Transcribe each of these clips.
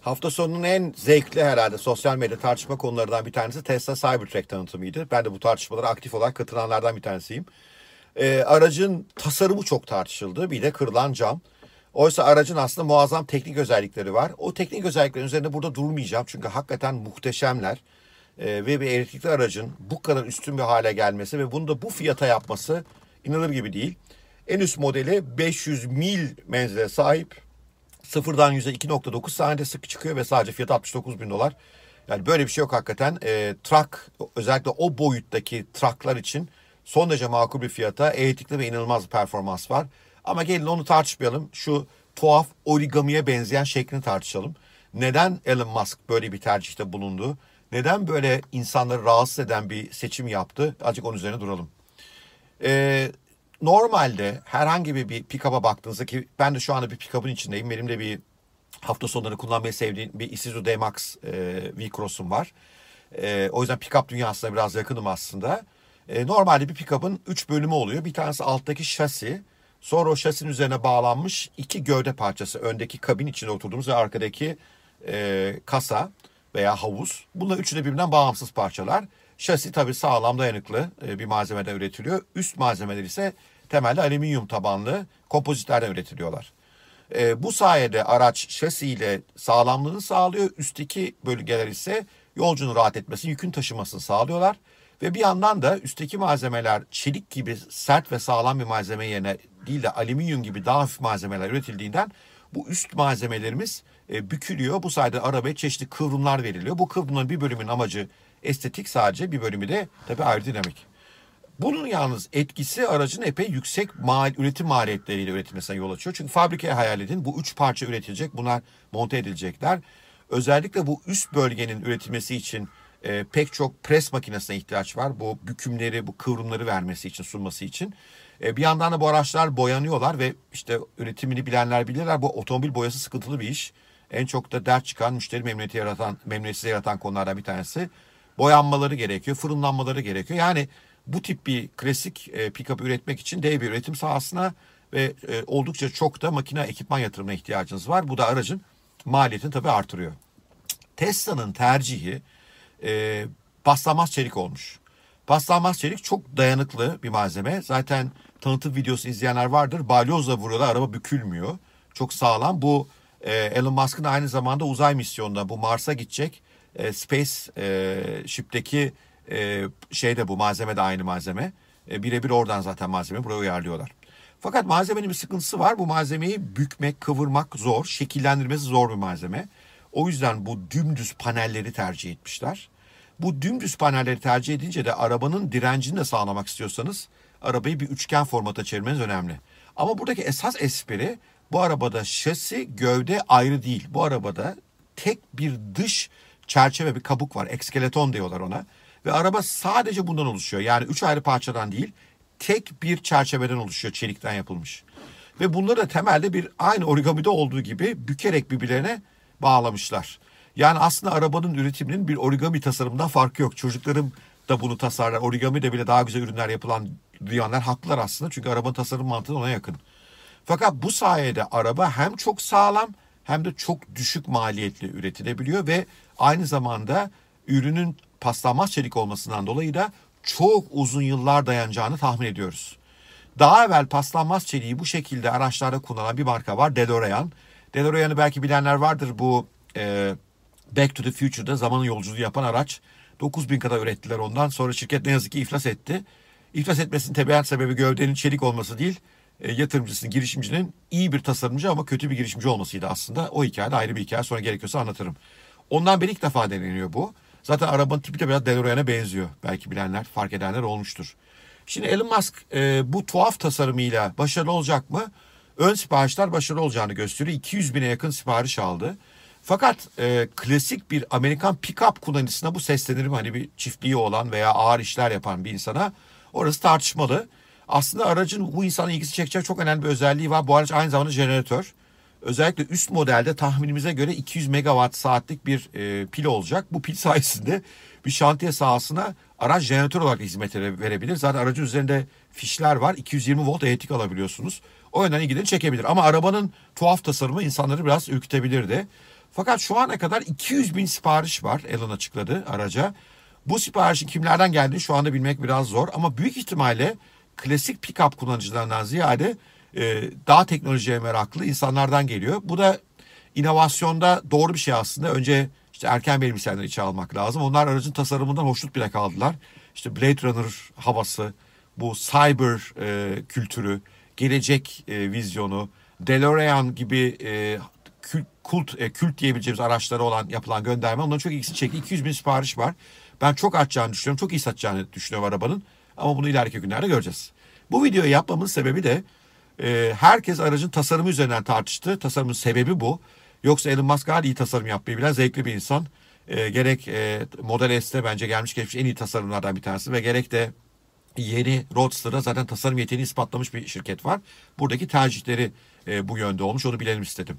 Hafta sonunun en zevkli herhalde sosyal medya tartışma konularından bir tanesi Tesla Cybertruck tanıtımıydı. Ben de bu tartışmalara aktif olarak katılanlardan bir tanesiyim. Ee, aracın tasarımı çok tartışıldı. Bir de kırılan cam. Oysa aracın aslında muazzam teknik özellikleri var. O teknik özelliklerin üzerinde burada durmayacağım. Çünkü hakikaten muhteşemler. Ee, ve bir elektrikli aracın bu kadar üstün bir hale gelmesi ve bunu da bu fiyata yapması inanılır gibi değil. En üst modeli 500 mil menzile sahip. Sıfırdan yüze 2.9 saniyede sık çıkıyor ve sadece fiyatı 69 bin dolar. Yani böyle bir şey yok hakikaten. E, truck özellikle o boyuttaki trucklar için son derece makul bir fiyata elektrikli ve inanılmaz bir performans var. Ama gelin onu tartışmayalım. Şu tuhaf origamiye benzeyen şeklini tartışalım. Neden Elon Musk böyle bir tercihte bulundu? Neden böyle insanları rahatsız eden bir seçim yaptı? Azıcık onun üzerine duralım. Ee, normalde herhangi bir, pick-up'a baktığınızda ki ben de şu anda bir pick-up'ın içindeyim. Benim de bir hafta sonları kullanmayı sevdiğim bir Isuzu D-Max e, V-Cross'um var. E, o yüzden pick-up dünyasına biraz yakınım aslında. E, normalde bir pick-up'ın 3 bölümü oluyor. Bir tanesi alttaki şasi, sonra o şasinin üzerine bağlanmış iki gövde parçası. Öndeki kabin içinde oturduğumuz ve arkadaki e, kasa veya havuz. Bunlar üçü de birbirinden bağımsız parçalar. Şasi tabii sağlam dayanıklı e, bir malzemeden üretiliyor. Üst malzemeler ise temelde alüminyum tabanlı kompozitlerden üretiliyorlar. E, bu sayede araç şasiyle sağlamlığını sağlıyor. Üstteki bölgeler ise yolcunun rahat etmesini, yükün taşımasını sağlıyorlar. Ve bir yandan da üstteki malzemeler çelik gibi sert ve sağlam bir malzeme yerine değil de alüminyum gibi daha hafif malzemeler üretildiğinden bu üst malzemelerimiz e, bükülüyor. Bu sayede arabaya çeşitli kıvrımlar veriliyor. Bu kıvrımların bir bölümün amacı estetik sadece bir bölümü de tabii aerodinamik. Bunun yalnız etkisi aracın epey yüksek mal, üretim maliyetleriyle üretilmesine yol açıyor. Çünkü fabrikaya hayal edin bu üç parça üretilecek bunlar monte edilecekler. Özellikle bu üst bölgenin üretilmesi için e, pek çok pres makinesine ihtiyaç var. Bu bükümleri, bu kıvrımları vermesi için, sunması için. E, bir yandan da bu araçlar boyanıyorlar ve işte üretimini bilenler bilirler. Bu otomobil boyası sıkıntılı bir iş. En çok da dert çıkan, müşteri memnuniyeti yaratan, memnuniyetsiz yaratan konulardan bir tanesi boyanmaları gerekiyor, fırınlanmaları gerekiyor. Yani bu tip bir klasik e, pick-up üretmek için dev bir üretim sahasına ve e, oldukça çok da makine ekipman yatırımına ihtiyacınız var. Bu da aracın maliyetini tabii artırıyor. Tesla'nın tercihi e, paslanmaz çelik olmuş. Paslanmaz çelik çok dayanıklı bir malzeme. Zaten tanıtım videosu izleyenler vardır. Balyozla vuruyorlar araba bükülmüyor. Çok sağlam. Bu e, Elon Musk'ın aynı zamanda uzay misyonunda bu Mars'a gidecek e, Space e, Ship'teki e, şey de bu malzeme de aynı malzeme. E, birebir oradan zaten malzeme buraya uyarlıyorlar. Fakat malzemenin bir sıkıntısı var. Bu malzemeyi bükmek, kıvırmak zor. Şekillendirmesi zor bir malzeme. O yüzden bu dümdüz panelleri tercih etmişler. Bu dümdüz panelleri tercih edince de arabanın direncini de sağlamak istiyorsanız arabayı bir üçgen formata çevirmeniz önemli. Ama buradaki esas espri bu arabada şasi gövde ayrı değil. Bu arabada tek bir dış çerçeve bir kabuk var. Ekskeleton diyorlar ona. Ve araba sadece bundan oluşuyor. Yani üç ayrı parçadan değil tek bir çerçeveden oluşuyor. Çelikten yapılmış. Ve bunları da temelde bir aynı origamide olduğu gibi bükerek birbirlerine bağlamışlar. Yani aslında arabanın üretiminin bir origami tasarımından farkı yok. Çocuklarım da bunu tasarlar. Origami de bile daha güzel ürünler yapılan duyanlar haklılar aslında. Çünkü arabanın tasarım mantığı ona yakın. Fakat bu sayede araba hem çok sağlam hem de çok düşük maliyetli üretilebiliyor ve aynı zamanda ürünün paslanmaz çelik olmasından dolayı da çok uzun yıllar dayanacağını tahmin ediyoruz. Daha evvel paslanmaz çeliği bu şekilde araçlarda kullanılan bir marka var DeLorean. DeLorean'ı belki bilenler vardır bu e, Back to the Future'da zamanın yolculuğu yapan araç. 9000 kadar ürettiler ondan sonra şirket ne yazık ki iflas etti. İflas etmesinin temel sebebi gövdenin çelik olması değil e, yatırımcısının, girişimcinin iyi bir tasarımcı ama kötü bir girişimci olmasıydı aslında. O hikaye ayrı bir hikaye sonra gerekiyorsa anlatırım. Ondan beri ilk defa deneniyor bu. Zaten arabanın tipi de biraz DeLorean'a benziyor. Belki bilenler, fark edenler olmuştur. Şimdi Elon Musk e, bu tuhaf tasarımıyla başarılı olacak mı? Ön siparişler başarılı olacağını gösteriyor. 200 bine yakın sipariş aldı. Fakat e, klasik bir Amerikan pick-up kullanıcısına bu seslenirim. Hani bir çiftliği olan veya ağır işler yapan bir insana orası tartışmalı. Aslında aracın bu insana ilgisi çekecek çok önemli bir özelliği var. Bu araç aynı zamanda jeneratör. Özellikle üst modelde tahminimize göre 200 megawatt saatlik bir e, pil olacak. Bu pil sayesinde bir şantiye sahasına araç jeneratör olarak hizmet verebilir. Zaten aracın üzerinde fişler var. 220 volt elektrik alabiliyorsunuz. O yönden ilgini çekebilir. Ama arabanın tuhaf tasarımı insanları biraz ürkütebilirdi. Fakat şu ana kadar 200 bin sipariş var Elon açıkladı araca. Bu siparişin kimlerden geldiğini şu anda bilmek biraz zor ama büyük ihtimalle klasik pick-up kullanıcılarından ziyade daha teknolojiye meraklı insanlardan geliyor. Bu da inovasyonda doğru bir şey aslında. Önce işte erken bilgisayarları içe almak lazım. Onlar aracın tasarımından hoşnut bile kaldılar. İşte Blade Runner havası, bu cyber e, kültürü, gelecek e, vizyonu, DeLorean gibi e, kult, e, kült diyebileceğimiz araçları olan yapılan gönderme onların çok ilgisini çekti. 200 bin sipariş var. Ben çok artacağını düşünüyorum. Çok iyi satacağını düşünüyorum arabanın. Ama bunu ileriki günlerde göreceğiz. Bu videoyu yapmamın sebebi de e, herkes aracın tasarımı üzerinden tartıştı. Tasarımın sebebi bu. Yoksa Elon Musk gayet iyi tasarım yapmayı bilen zevkli bir insan. E, gerek e, Model S'te bence gelmiş geçmiş en iyi tasarımlardan bir tanesi ve gerek de yeni Roadster'da zaten tasarım yeteneğini ispatlamış bir şirket var. Buradaki tercihleri e, bu yönde olmuş onu bilelim istedim.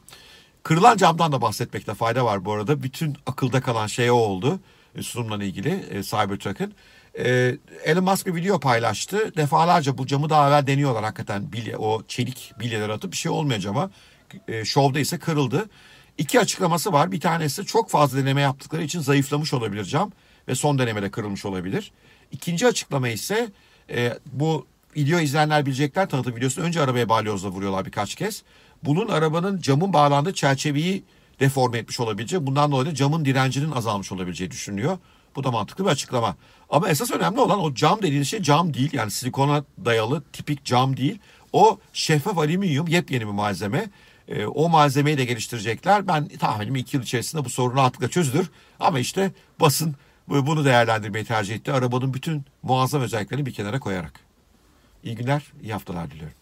Kırılan camdan da bahsetmekte fayda var bu arada. Bütün akılda kalan şey o oldu sunumla ilgili e, Cybertruck'ın. E, Elon Musk bir video paylaştı. Defalarca bu camı daha evvel deniyorlar hakikaten bilye, o çelik bilyeler atıp bir şey olmuyor cama. E, şovda ise kırıldı. İki açıklaması var. Bir tanesi çok fazla deneme yaptıkları için zayıflamış olabilir cam ve son denemede kırılmış olabilir. İkinci açıklama ise e, bu video izleyenler bilecekler tanıtım videosunu önce arabaya balyozla vuruyorlar birkaç kez. Bunun arabanın camın bağlandığı çerçeveyi deforme etmiş olabilecek. Bundan dolayı da camın direncinin azalmış olabileceği düşünülüyor. Bu da mantıklı bir açıklama. Ama esas önemli olan o cam dediğiniz şey cam değil. Yani silikona dayalı tipik cam değil. O şeffaf alüminyum yepyeni bir malzeme. E, o malzemeyi de geliştirecekler. Ben tahminim iki yıl içerisinde bu sorun rahatlıkla çözülür. Ama işte basın bunu değerlendirmeyi tercih etti. Arabanın bütün muazzam özelliklerini bir kenara koyarak. İyi günler, iyi haftalar diliyorum.